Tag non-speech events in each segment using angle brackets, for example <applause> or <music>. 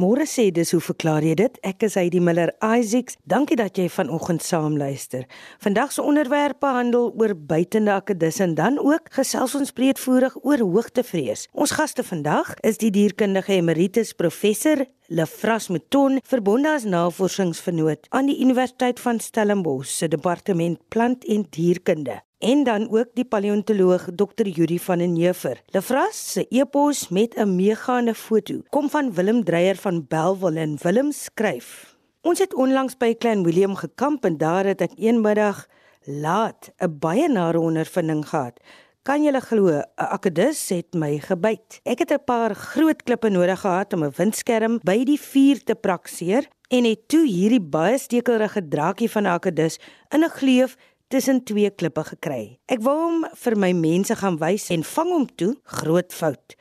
Môre sê dis hoe verklaar jy dit? Ek is Heidi Miller Isaacs. Dankie dat jy vanoggend saam luister. Vandag se onderwerp handel oor buitende akedisse en dan ook gesels ons breedvoerig oor hoogtevrees. Ons gaste vandag is die dierkundige emeritus professor Lefras Mouton, verbonde as navorsingsvernoot aan die Universiteit van Stellenbosch se departement plant en dierkunde en dan ook die paleontoloog Dr. Yuri van den Heever. Lefras se epos met 'n meegaande foto kom van Willem Dreyer van Belwel en Willem skryf: Ons het onlangs by Klein Willem gekamp en daar het ek eenmiddag laat 'n baie nare ondervinding gehad. Kan jy glo 'n akedus het my gebyt. Ek het 'n paar groot klippe nodig gehad om 'n windskerm by die vuur te prakseer en het toe hierdie baie stekelrige draakie van 'n akedus in 'n gleuf tussen twee klippe gekry. Ek wou hom vir my mense gaan wys en vang hom toe, groot fout.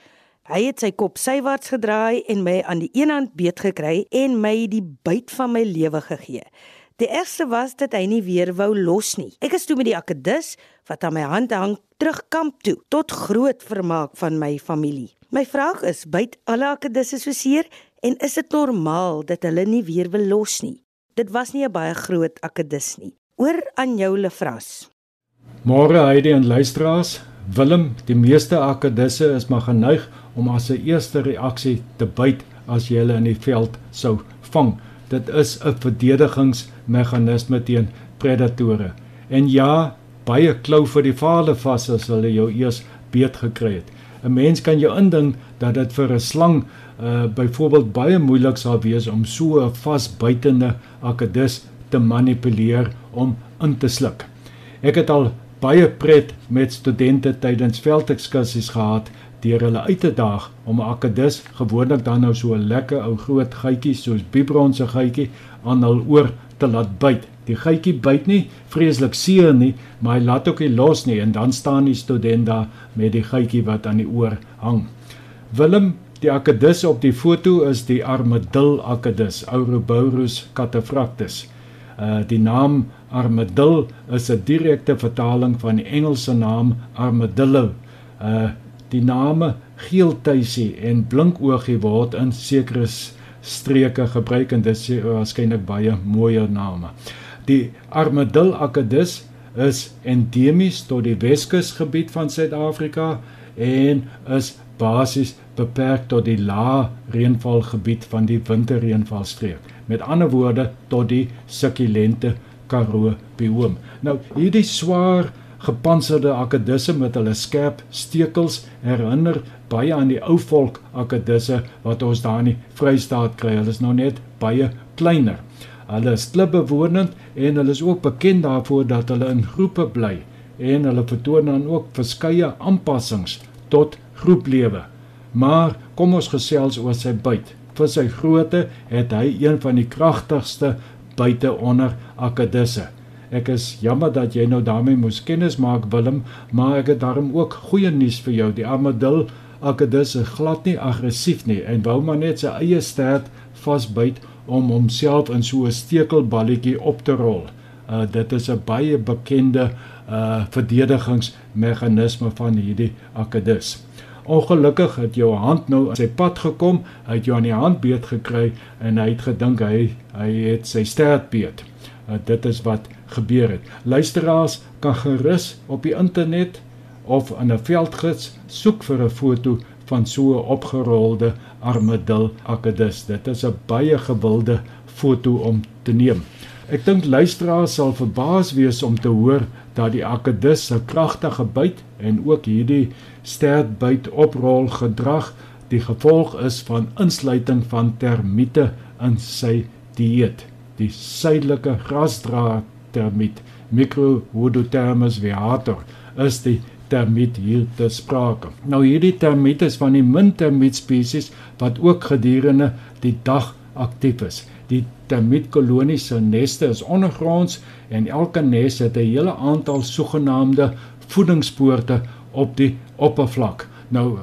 Hy het sy kop sywaarts gedraai en my aan die een hand beet gekry en my die byt van my lewe gegee. Die eerste was dat hy nie weer wou los nie. Ek is toe met die akedus wat aan my hand hang terug kamp toe tot groot vermaak van my familie. My vraag is, byt alle akedisse so seer en is dit normaal dat hulle nie weer wil los nie? Dit was nie 'n baie groot akedus nie oor aan jou Lefras. Môre Heidi en luisteraars, Willem, die meeste akedisse is maar geneig om as 'n eerste reaksie te byt as jy hulle in die veld sou vang. Dit is 'n verdedigingsmeganisme teen predatore. En ja, baie klou vir die vader vas as hulle jou eers beet gekry het. 'n Mens kan jou indink dat dit vir 'n slang uh byvoorbeeld baie moeilik sal wees om so 'n vasbytende akedus te manipuleer om in te sluk. Ek het al baie pret met studente tydens veldekskursies gehad deur hulle uit te daag om 'n akedus gewoonlik dan nou so 'n lekker ou groot gytjie soos Bibron se gytjie aan hul oor te laat byt. Die gytjie byt nie vreeslik seer nie, maar hy laat ook nie los nie en dan staan die student daar met die gytjie wat aan die oor hang. Willem Die akedus op die foto is die armadil akedus, Ouroboros cataphractus. Uh die naam armadillo is 'n direkte vertaling van die Engelse naam armadillo. Uh die name geeltuisie en blinkoogie word in sekere streke gebruik en dit is waarskynlik baie mooier name. Die armadillo akedus is endemies tot die Weskusgebied van Suid-Afrika en is basies beperk tot die lae reënvalgebied van die winterreënvalstreek. Met ander woorde tot die sukkulente Karoo bioom. Nou hierdie swaar gepantserde akedisse met hulle skerp stekels herinner baie aan die ou volk akedisse wat ons daar in die Vrystaat kry. Hulle is nou net baie kleiner. Hulle is klipbewonend en hulle is ook bekend daarvoor dat hulle in groepe bly en hulle vertoon dan ook verskeie aanpassings tot groeplewe. Maar kom ons gesels oor sy byt. Vir sy grootte het hy een van die kragtigste byte onder akedisse. Ek is jammer dat jy nou daarmee moes kennis maak Willem, maar ek het daarom ook goeie nuus vir jou. Die armadil akedis is glad nie aggressief nie en wou maar net sy eie stert vasbyt om homself in so 'n stekelballetjie op te rol. Uh dit is 'n baie bekende uh verdedigingsmeganisme van hierdie akedus. Ongelukkig het jou hand nou sy pad gekom, hy het jou aan die hand beet gekry en hy het gedink hy hy het sy stert beet. Uh, dit is wat gebeur het. Luisteraars kan gerus op die internet of in 'n veldgids soek vir 'n foto van so 'n opgerolde armadil akedus. Dit is 'n baie gewilde foto om te neem. Ek dink luisteraars sal verbaas wees om te hoor dat die akedus se kragtige byt en ook hierdie sterkbyt oprol gedrag die gevolg is van insluiting van termiete in sy dieet. Die suidelike grasdraad termiet Microhodothermus viator is die termiet hier te sprake. Nou hierdie termiet is van die min termiet spesies wat ook gedurende die dag aktief is. Die termietkolonies se neste is ondergronds en elke nes het 'n hele aantal sogenaamde voedingspoorte op die oppervlak. Nou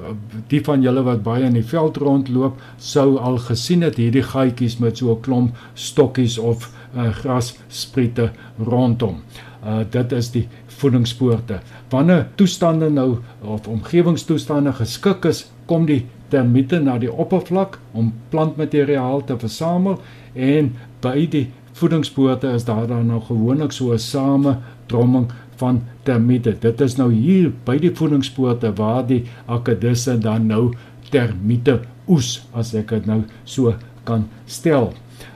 die van julle wat baie in die veld rondloop, sou al gesien het hierdie gaatjies met so 'n klomp stokkies of uh, grasspriete rondom. Uh dit is die voedingspoorte. Wanneer toestande nou of omgewingstoestande geskik is, kom die termiete na die oppervlak om plantmateriaal te versamel en by die voedingspoorte is daar dan nou gewoonlik so 'n samedromming van termiete. Dit is nou hier by die voedingspoorte waar die akedisse dan nou termiete oes as ek dit nou so kan stel.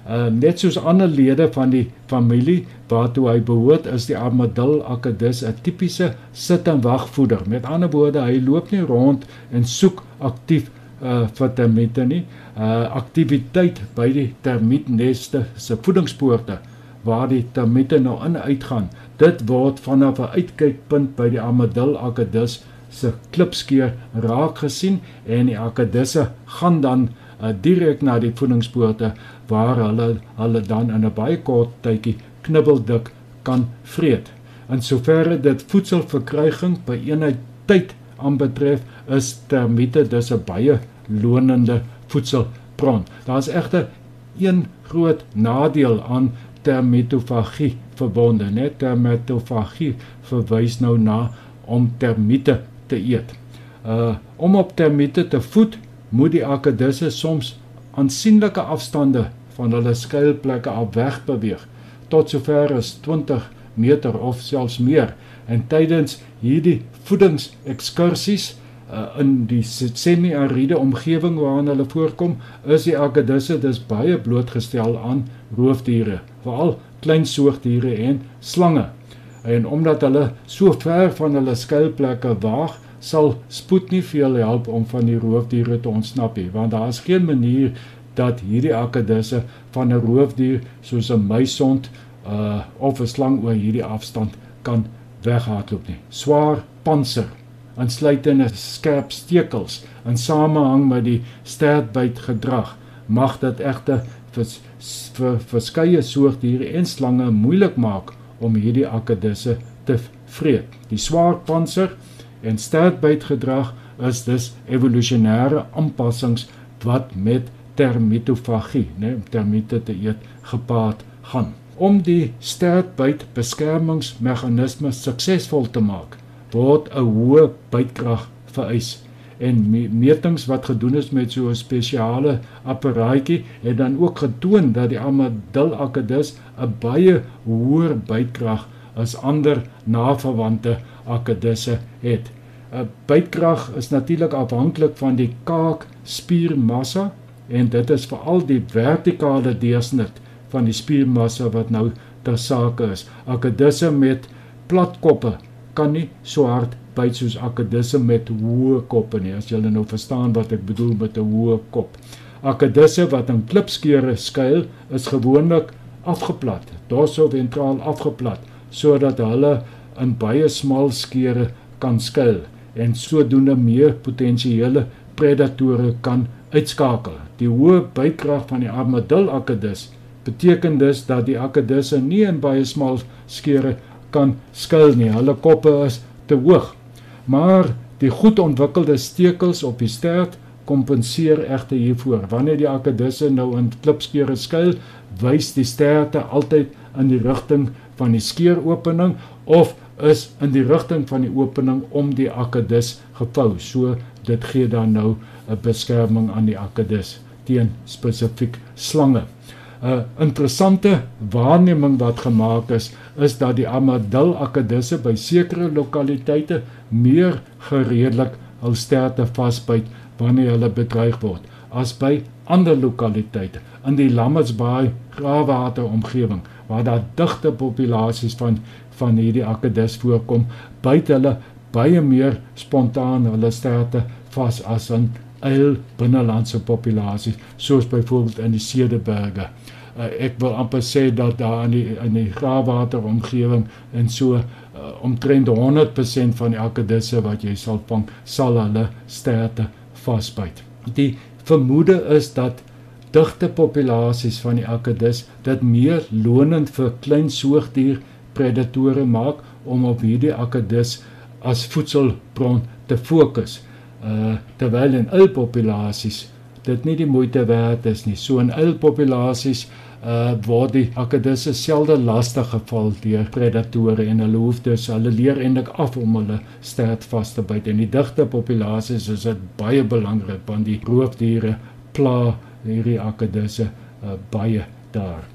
Uh net soos ander lede van die familie waartoe hy behoort is die armadil akedus 'n tipiese sit en wag voeder. Met ander woorde, hy loop nie rond en soek aktief uh vir termiete nie. Uh aktiwiteit by die termietneste se voedingspoorte waar die termiete nou in uitgaan Dit word vanaf 'n uitkykpunt by die Armadil Akedus se klipskeer raak gesien en die akedisse gaan dan uh, direk na die voedingspoorte waar hulle hulle dan in 'n baie kort tydjie knibbeldik kan vreet. In soverre dit voedselverkryging by eenheid tyd aanbetref, is termiete dus 'n baie lonende voedselbron. Daar's egter een groot nadeel aan termitofagie verbonde, net termitofagie verwys nou na om termiete te eet. Uh om op termiete te voed, moet die akedisse soms aansienlike afstande van hulle skuilplekke af weg beweeg tot sover as 20 meter of selfs meer en tydens hierdie voedingsekskursies in die semi-ariede omgewing waarin hulle voorkom is die akedisse dus baie blootgestel aan roofdiere veral klein soogdiere en slange. En omdat hulle so ver van hulle skuilplekke waag, sal spoed nie veel help om van die roofdiere te ontsnap nie, want daar is geen manier dat hierdie akedisse van 'n roofdier soos 'n muisond uh of 'n slang oor hierdie afstand kan weghardloop nie. Swaar panser, insluitende skerp stekels in samehang met die sterkbyt gedrag, mag dit egter vir vir verskeie soogdiere en slange moeilik maak om hierdie akedisse te vreet. Die swaar panser en sterk bytgedrag is dus evolusionêre aanpassings wat met termitofagie, né, om termiete te eet, gepaard gaan. Om die sterk byt beskermingsmeganisme suksesvol te maak, word 'n hoë bytkrag vereis en metings wat gedoen is met so 'n spesiale apparaatjie het dan ook getoon dat die Armadil akedus 'n baie hoër bytkrag as ander naverwante akedusse het. 'n Bytkrag is natuurlik afhanklik van die kaak spiermassa en dit is veral die vertikale deursnit van die spiermassa wat nou ter sake is. Akedusse met platkoppe kan nie so hard byt soos akedisse met hoë koppe nie. As jy nou verstaan wat ek bedoel met 'n hoë kop. Akedisse wat in klipskeure skuil, is gewoonlik afgeplat, dorsoventraal afgeplat, sodat hulle in baie smal skeure kan skuil en sodoende meer potensiële predatore kan uitskakel. Die hoë bytkrag van die armadil akedus beteken dus dat die akedisse nie in baie smal skeure kan skuil nie. Hulle koppe is te hoog maar die goed ontwikkelde stekels op die stert kompenseer egter hiervoor. Wanneer die akedisse nou in klipskeure skuil, wys die sterte altyd in die rigting van die skeuropening of is in die rigting van die opening om die akedis gevou. So dit gee dan nou 'n beskerming aan die akedis teen spesifiek slange. 'n interessante waarneming wat gemaak is, is dat die armadil akedisse by sekere lokaliteite meer gereedelik hul sterte vasbyt wanneer hulle bedreig word as by ander lokaliteite in die Lammertsbaai graafwater omgewing waar daar digte populasies van van hierdie akedis voorkom, byt hulle baie meer spontaan hulle sterte vas as in eil binnelandse populasies soos byvoorbeeld in die Cederberge. Uh, ek wil amper sê dat daar in die in die graafwater omgewing en so uh, omtrent 100% van die akedisse wat jy sal vang, sal hulle sterte vasbyt. Die vermoede is dat digte populasies van die akedis dit meer lonend vir klein soogdier predatore maak om op hierdie akedis as voedselbron te fokus uh terwyl in ul populasies dit nie die moeite werd is nie. So in uilpopulasies uh word die akedisse selde lastig geval deur predatore en hulle hoef dus hulle leer eintlik af om hulle stert vas te byt. In die digte populasies is dit baie belangrik want die roofdiere pla hierdie akedisse uh baie daar.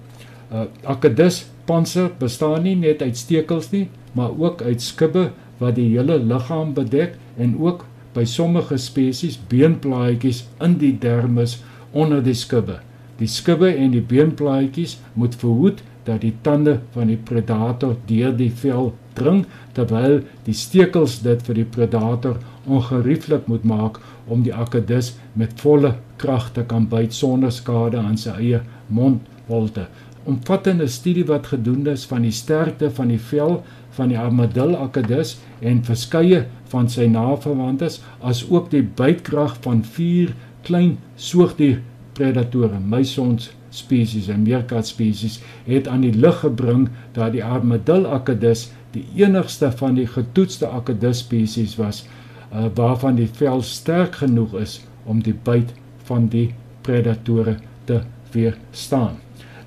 Uh akedis panser bestaan nie net uit stekels nie, maar ook uit skubbe wat die hele liggaam bedek en ook by sommige spesies beenplaatjies in die dermis onder die skubbe. Die skubbe en die beenplaatjies moet verhoed dat die tande van die predator deur die vel dring terwyl die stekels dit vir die predator ongerieflik moet maak om die akedus met volle krag te kan byt sonder skade aan sy eie mondholte. Omvattende studie wat gedoen is van die sterkte van die vel van die armadillo akedus en verskeie van sy naverwantes as ook die bytkrag van vier klein soogdier predatore, muisons spesies en meerkat spesies het aan die lig gebring dat die armadillo akedus die enigste van die getoetste akedus spesies was uh, waarvan die vel sterk genoeg is om die byt van die predatore te weerstaan.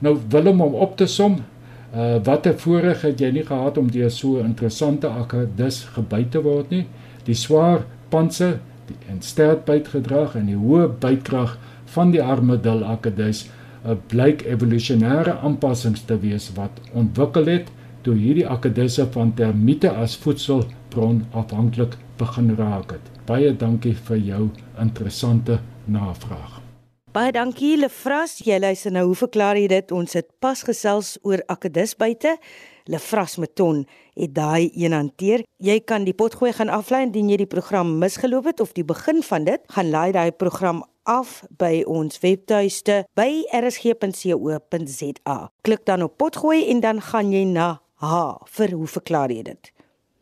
Nou Willem om op te som, uh, watter voorreg het jy nie gehad om deur so 'n interessante akedus gebyt te word nie? Die swaar panser en sterk bytgedrag en die hoë bytkrag van die armadillo akedus 'n blyk evolusionêre aanpassings te wees wat ontwikkel het toe hierdie akedisse van termiete as voedselbron afhanklik begin raak het. Baie dankie vir jou interessante navraag. Baie dankie Lefras, jy luister nou, hoe verklaar jy dit? Ons het pas gesels oor akedisbuite. Lefras Meton het daai een hanteer. Jy kan die potgooi gaan aflaai indien jy die program misgeloop het of die begin van dit. Gaan laai daai program af by ons webtuiste by rsg.co.za. Klik dan op potgooi en dan gaan jy na H vir hoe verklaar jy dit?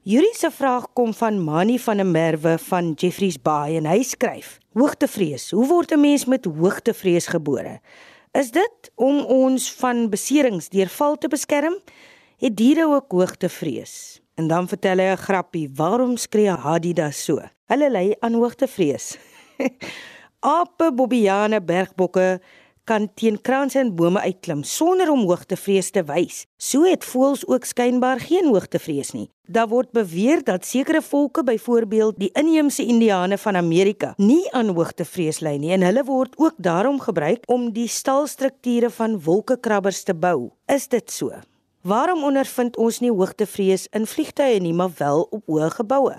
Yuri se vraag kom van Mani van der Merwe van Jeffreys Bay en hy skryf: Hoogtevrees. Hoe word 'n mens met hoogtevrees gebore? Is dit om ons van beserings deur val te beskerm? Het diere ook hoogtevrees? En dan vertel hy 'n grappie, waarom skree Adidas so? Hulle ly aan hoogtevrees. <laughs> Ape, bobiane, bergbokke kan teen kranse en bome uitklim sonder om hoogtevrees te wys. So het voëls ook skynbaar geen hoogtevrees nie. Daar word beweer dat sekere volke, byvoorbeeld die inheemse Indiane van Amerika, nie aan hoogtevrees ly nie en hulle word ook daarom gebruik om die stalstrukture van wolkekrabbers te bou. Is dit so? Waarom ondervind ons nie hoogtevrees in vliegtye nie, maar wel op hoë geboue?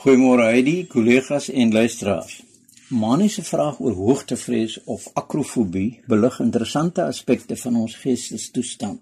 Goeiemôre Heidi, kollegas en luisteraars. Manie se vraag oor hoogtevrees of akrofobie belig interessante aspekte van ons geestestoestand.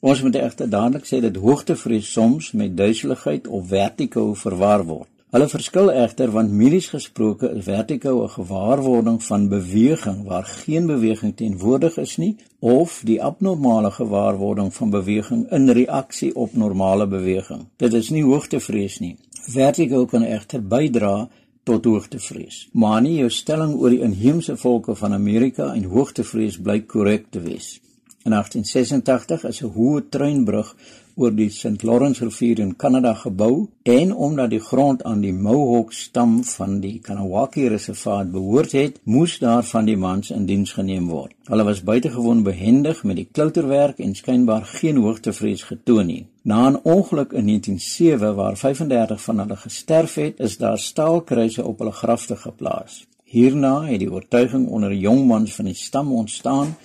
Ons moet egter dadelik sê dat hoogtevrees soms met duiseligheid of vertigo verwar word. Hulle verskil egter want medies gesproke is vertigo 'n gewaarwording van beweging waar geen beweging teenwoordig is nie of die abnormale gewaarwording van beweging in reaksie op normale beweging. Dit is nie hoogtevrees nie. Vertigo kan egter bydra tot hoogtevrees. Maar nie jou stelling oor die inheemse volke van Amerika en hoogtevrees blyk korrek te wees. In 1886 is 'n hoë treinbrug oor die St. Lawrence rivier in Kanada gebou en omdat die grond aan die Mohawk stam van die Kanawaki reservaat behoort het, moes daar van die mans in diens geneem word. Hulle was buitengewoon behendig met die klouterwerk en skynbaar geen hoogtevrees getoon nie. Na 'n ongeluk in 1907 waar 35 van hulle gesterf het, is daar staalkruise op hulle grafte geplaas. Hierna het die oortuiging onder jong mans van die stam ontstaan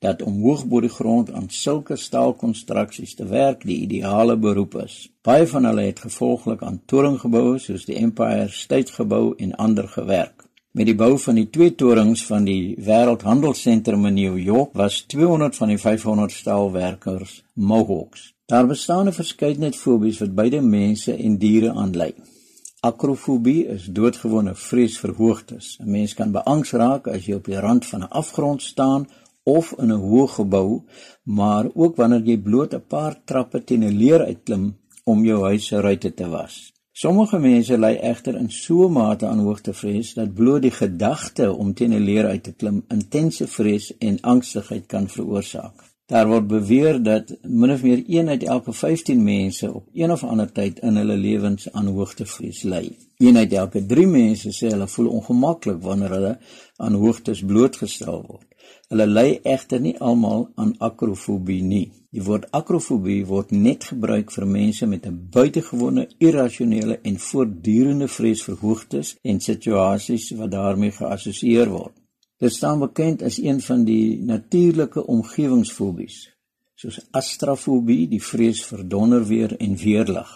dat om hoog bo die grond aan sulke staalkonstruksies te werk die ideale beroep is. Baie van hulle het gevolglik aan toringgeboue soos die Empire State Gebou en ander gewerk. Met die bou van die twee torings van die Wêreldhandelsentrum in New York was 200 van die 500 staalwerkers Mohawks. Daar bestaan 'n verskeidenheid fobies wat beide mense en diere aanlei. Akrofobie is doodgewone vrees vir hoogtes. 'n Mens kan beangs raak as jy op die rand van 'n afgrond staan of in 'n hoë gebou, maar ook wanneer jy bloot 'n paar trappe teen 'n leer uitklim om jou huis se ruitte te was. Sommige mense ly egter in so mate aan hoogtevrees dat bloot die gedagte om teen 'n leer uit te klim intense vrees en angstigheid kan veroorsaak. Daar word beweer dat min of meer 1 uit elke 15 mense op een of ander tyd in hulle lewens aan hoogtevrees ly. Een uit elke 3 mense sê hulle voel ongemaklik wanneer hulle aan hoogtes blootgestel word. Hulle ly egter nie almal aan akrofobie nie. Die woord akrofobie word net gebruik vir mense met 'n buitengewone irrasionele en voortdurende vrees vir hoogtes en situasies wat daarmee geassosieer word. Dit staan bekend as een van die natuurlike omgewingsfobies, soos astrafobie, die vrees vir donderweer en weerlig.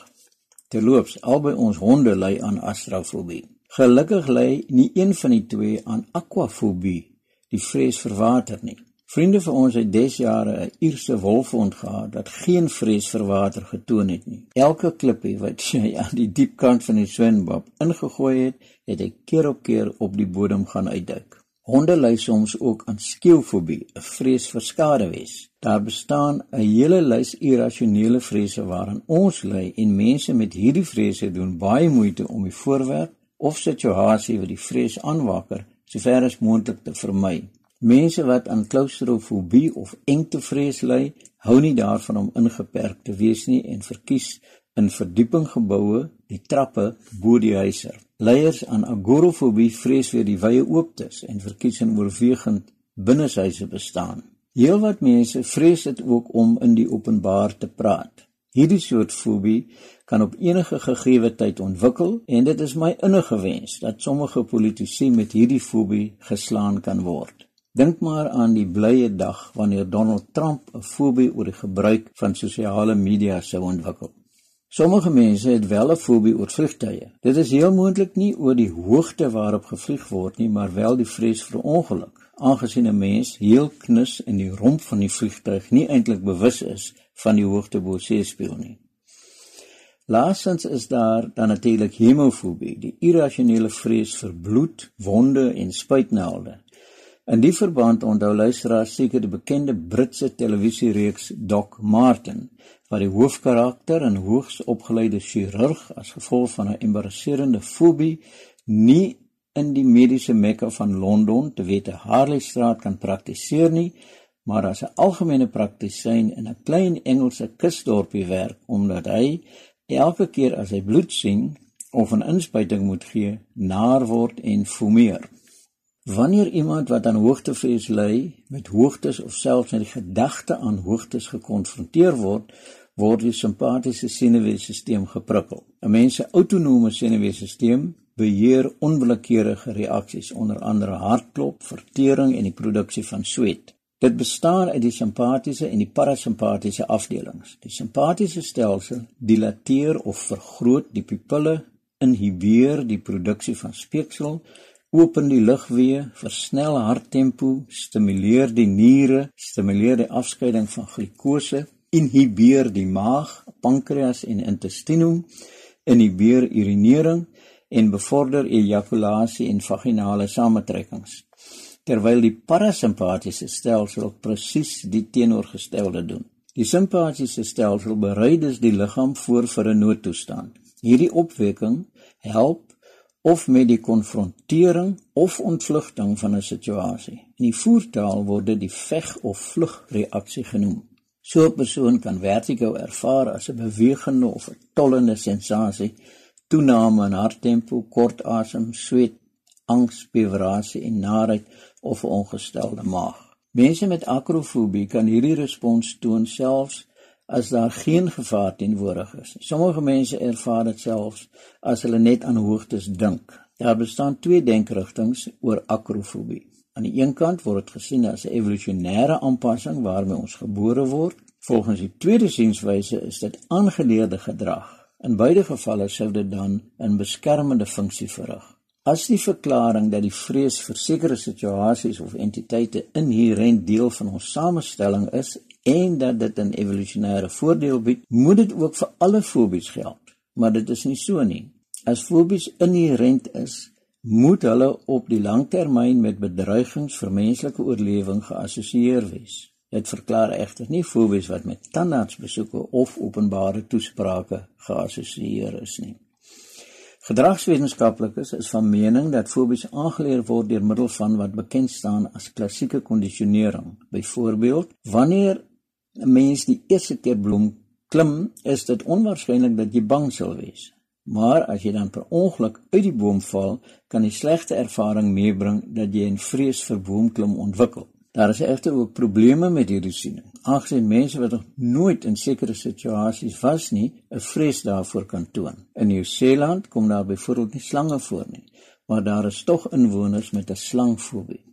Terloops, albei ons honde ly aan astrafobie. Gelukkig ly nie een van die twee aan aquafobie, die vrees vir water nie. Vriende vir ons het desjare 'n Ierse wolfhond gehad wat geen vrees vir water getoon het nie. Elke klippie wat <laughs> hy aan die diep kant van die swembad ingegooi het, het hy keer op keer op die bodem gaan uitduik. Honde ly soms ook aan skeelfobie, 'n vrees vir skadewes. Daar bestaan 'n hele lys irrasionele vrese waaraan ons ly en mense met hierdie vrese doen baie moeite om die voorwerp of situasie wat die vrees aanwakker sover as moontlik te vermy. Mense wat aan klaustrofobie of engtevrees ly, hou nie daarvan om ingeperk te wees nie en verkies in verdiepinggeboue die trappe bo die huise. Leiers aan agorafobie vrees vir die wye ooptes en verkies in oorwegend binneshuise bestaan. Heelwat mense vrees dit ook om in die openbaar te praat. Hierdie soort fobie kan op enige gegeewe tyd ontwikkel en dit is my innige wens dat sommige politici met hierdie fobie geslaan kan word. Dink maar aan die blye dag wanneer Donald Trump 'n fobie oor die gebruik van sosiale media sou ontwikkel. Sommige mense het wel 'n fobie oor vliegtye. Dit is heel moontlik nie oor die hoogte waarop gevlieg word nie, maar wel die vrees vir ongeluk. Aangesien 'n mens heel knus in die romp van die vliegtuig nie eintlik bewus is van die hoogte bo see speel nie. Laastens is daar dan natuurlik hemofobie, die irrasionele vrees vir bloed, wonde en spuitnelde. In die verband onthou luisteraars seker die bekende Britse televisiereeks Doc Martin waar die hoofkarakter 'n hoogs opgeleide chirurg as gevolg van 'n embarrasserende fobie nie in die mediese Mekka van Londen, te wete Harley Straat kan praktiseer nie, maar as 'n algemene praktisyn in 'n klein Engelse kusdorpie werk omdat hy elke keer as hy bloed sien of 'n inspuiting moet gee, naar word en fumeer. Wanneer iemand wat aan hoogtevrees ly, met hoogtes of selfs met die gedagte aan hoogtes gekonfronteer word, word die simpatiese senuweestelsel geprikkel. 'n Mens se autonome senuweestelsel beheer onwillekeurige reaksies, onder andere hartklop, vertering en die produksie van sweet. Dit bestaan uit die simpatiese en die parasimpatiese afdelings. Die simpatiese stelsel dilateer of vergroot die pupille, inhibeer die produksie van speeksel, open die lugweë, versnel harttempo, stimuleer die niere, stimuleer die afskeiding van glikose inhibeer die maag, pankreas en intestinum, inhibeer urinering en bevorder ejakulasie en vaginale samentrekkings. Terwyl die parasimpatiese stelsel presies die teenoorgestelde doen. Die simpatiese stelsel berei dus die liggaam voor vir 'n noodtoestand. Hierdie opwekking help of met die konfrontering of ontvlugting van 'n situasie. In die voertaal word dit die veg of vlug reaksie genoem. So 'n persoon kan vertigo ervaar as 'n bewegende of 'n tollende sensasie, toename in harttempo, kort asem, sweet, angs, beewerasie en naait of 'n ongestelde maag. Mense met akrofobie kan hierdie respons toon selfs as daar geen gevaar teenwoordig is. Sommige mense ervaar dit selfs as hulle net aan hoogtes dink. Daar bestaan twee denkrigtinge oor akrofobie. Aan die een kant word dit gesien as 'n evolusionêre aanpassing waarmee ons gebore word. Volgens die tweede sienswyse is dit aangeleerde gedrag. In beide gevalle sou dit dan 'n beskermende funksie verrig. As die verklaring dat die vrees vir sekere situasies of entiteite inherënt deel van ons samestelling is en dat dit 'n evolusionêre voordeel bied, moet dit ook vir alle fobies geld. Maar dit is nie so nie. As fobies inherënt is, moet hulle op die langtermyn met bedreigings vir menslike oorlewing geassosieer wees. Dit verklaar egter nie fobies wat met tandartsbesoeke of openbare toesprake geassosieer is nie. Gedragswetenskaplikes is van mening dat fobies aangeleer word deur middel van wat bekend staan as klassieke kondisionering. Byvoorbeeld, wanneer 'n mens die eerste keer bloem klim, is dit onwaarskynlik dat jy bang sal wees. Maar as jy dan per ongeluk uit die boom val, kan die slegte ervaring meebring dat jy 'n vrees vir boomklim ontwikkel. Daar is egter ook probleme met hierdie siening. Aangesien mense wat nog nooit in sekere situasies was nie, 'n vrees daarvoor kan toon. In Nieu-Seeland kom daar byvoorbeeld nie slange voor nie, maar daar is tog inwoners met 'n slangfobie.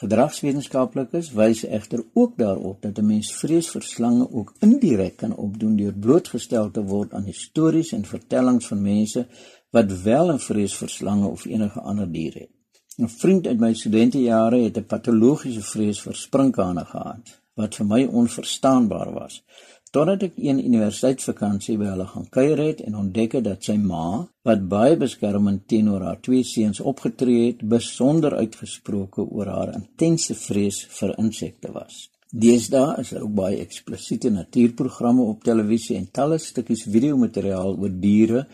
Gedragswetenskaplikes wys egter ook daarop dat 'n mens vrees vir slange ook indirek kan opdoen deur blootgestel te word aan stories en vertellings van mense wat wel 'n vrees vir slange of enige ander dier het. 'n Vriend uit my studentejare het 'n patologiese vrees vir sprinkane gehad wat vir my onverstaanbaar was. Totdat ek een universiteitsvakansie by hulle gaan kuier het en ontdek het dat sy ma, wat baie beskermend teenoor haar twee seuns opgetree het, besonder uitgesproke oor haar intense vrees vir insekte was. Deesdae is daar ook baie eksplisiete natuurprogramme op televisie en talle stukkies videomateriaal oor diere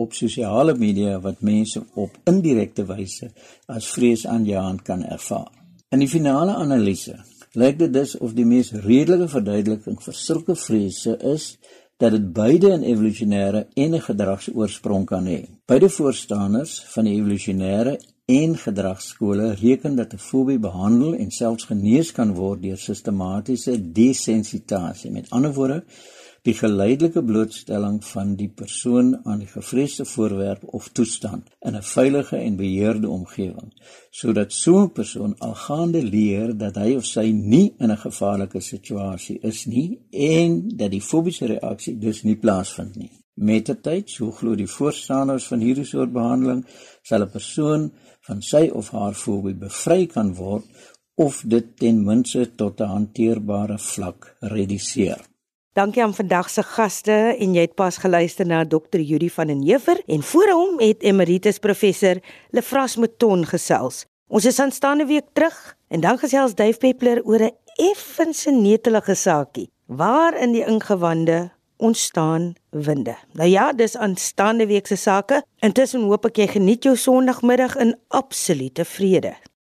op sosiale media wat mense op indirekte wyse as vreesaanjaend kan ervaar. In die finale analise lyk dit dus of die mees redelike verduideliking vir sulke vrese is dat dit beide 'n evolusionêre en 'n gedragsoorsprong kan hê. Beide voorstanders van die evolusionêre en gedragskole reken dat 'n fobie behandel en selfs genees kan word deur sistematiese desensitasie. Met ander woorde, die geleidelike blootstelling van die persoon aan die gevreesde voorwerp of toestand in 'n veilige en beheerde omgewing sodat so 'n persoon algaande leer dat hy of sy nie in 'n gevaarlike situasie is nie en dat die fobiese reaksie dus nie plaasvind nie. Met die tyd so glo die voorstanders van hierdie soort behandeling sal 'n persoon van sy of haar fobie bevry kan word of dit ten minste tot 'n hanteerbare vlak reduseer Dankie aan vandag se gaste en jy het pas geluister na Dr. Judy van den Heever en voor hom het emeritus professor Lefras Mouton gesels. Ons is aanstaande week terug en dan gesels Duif Peppler oor 'n effense netelige saakie. Waar in die ingewande ontstaan winde. Nou ja, dis aanstaande week se sake. Intussen hoop ek jy geniet jou Sondagmiddag in absolute vrede.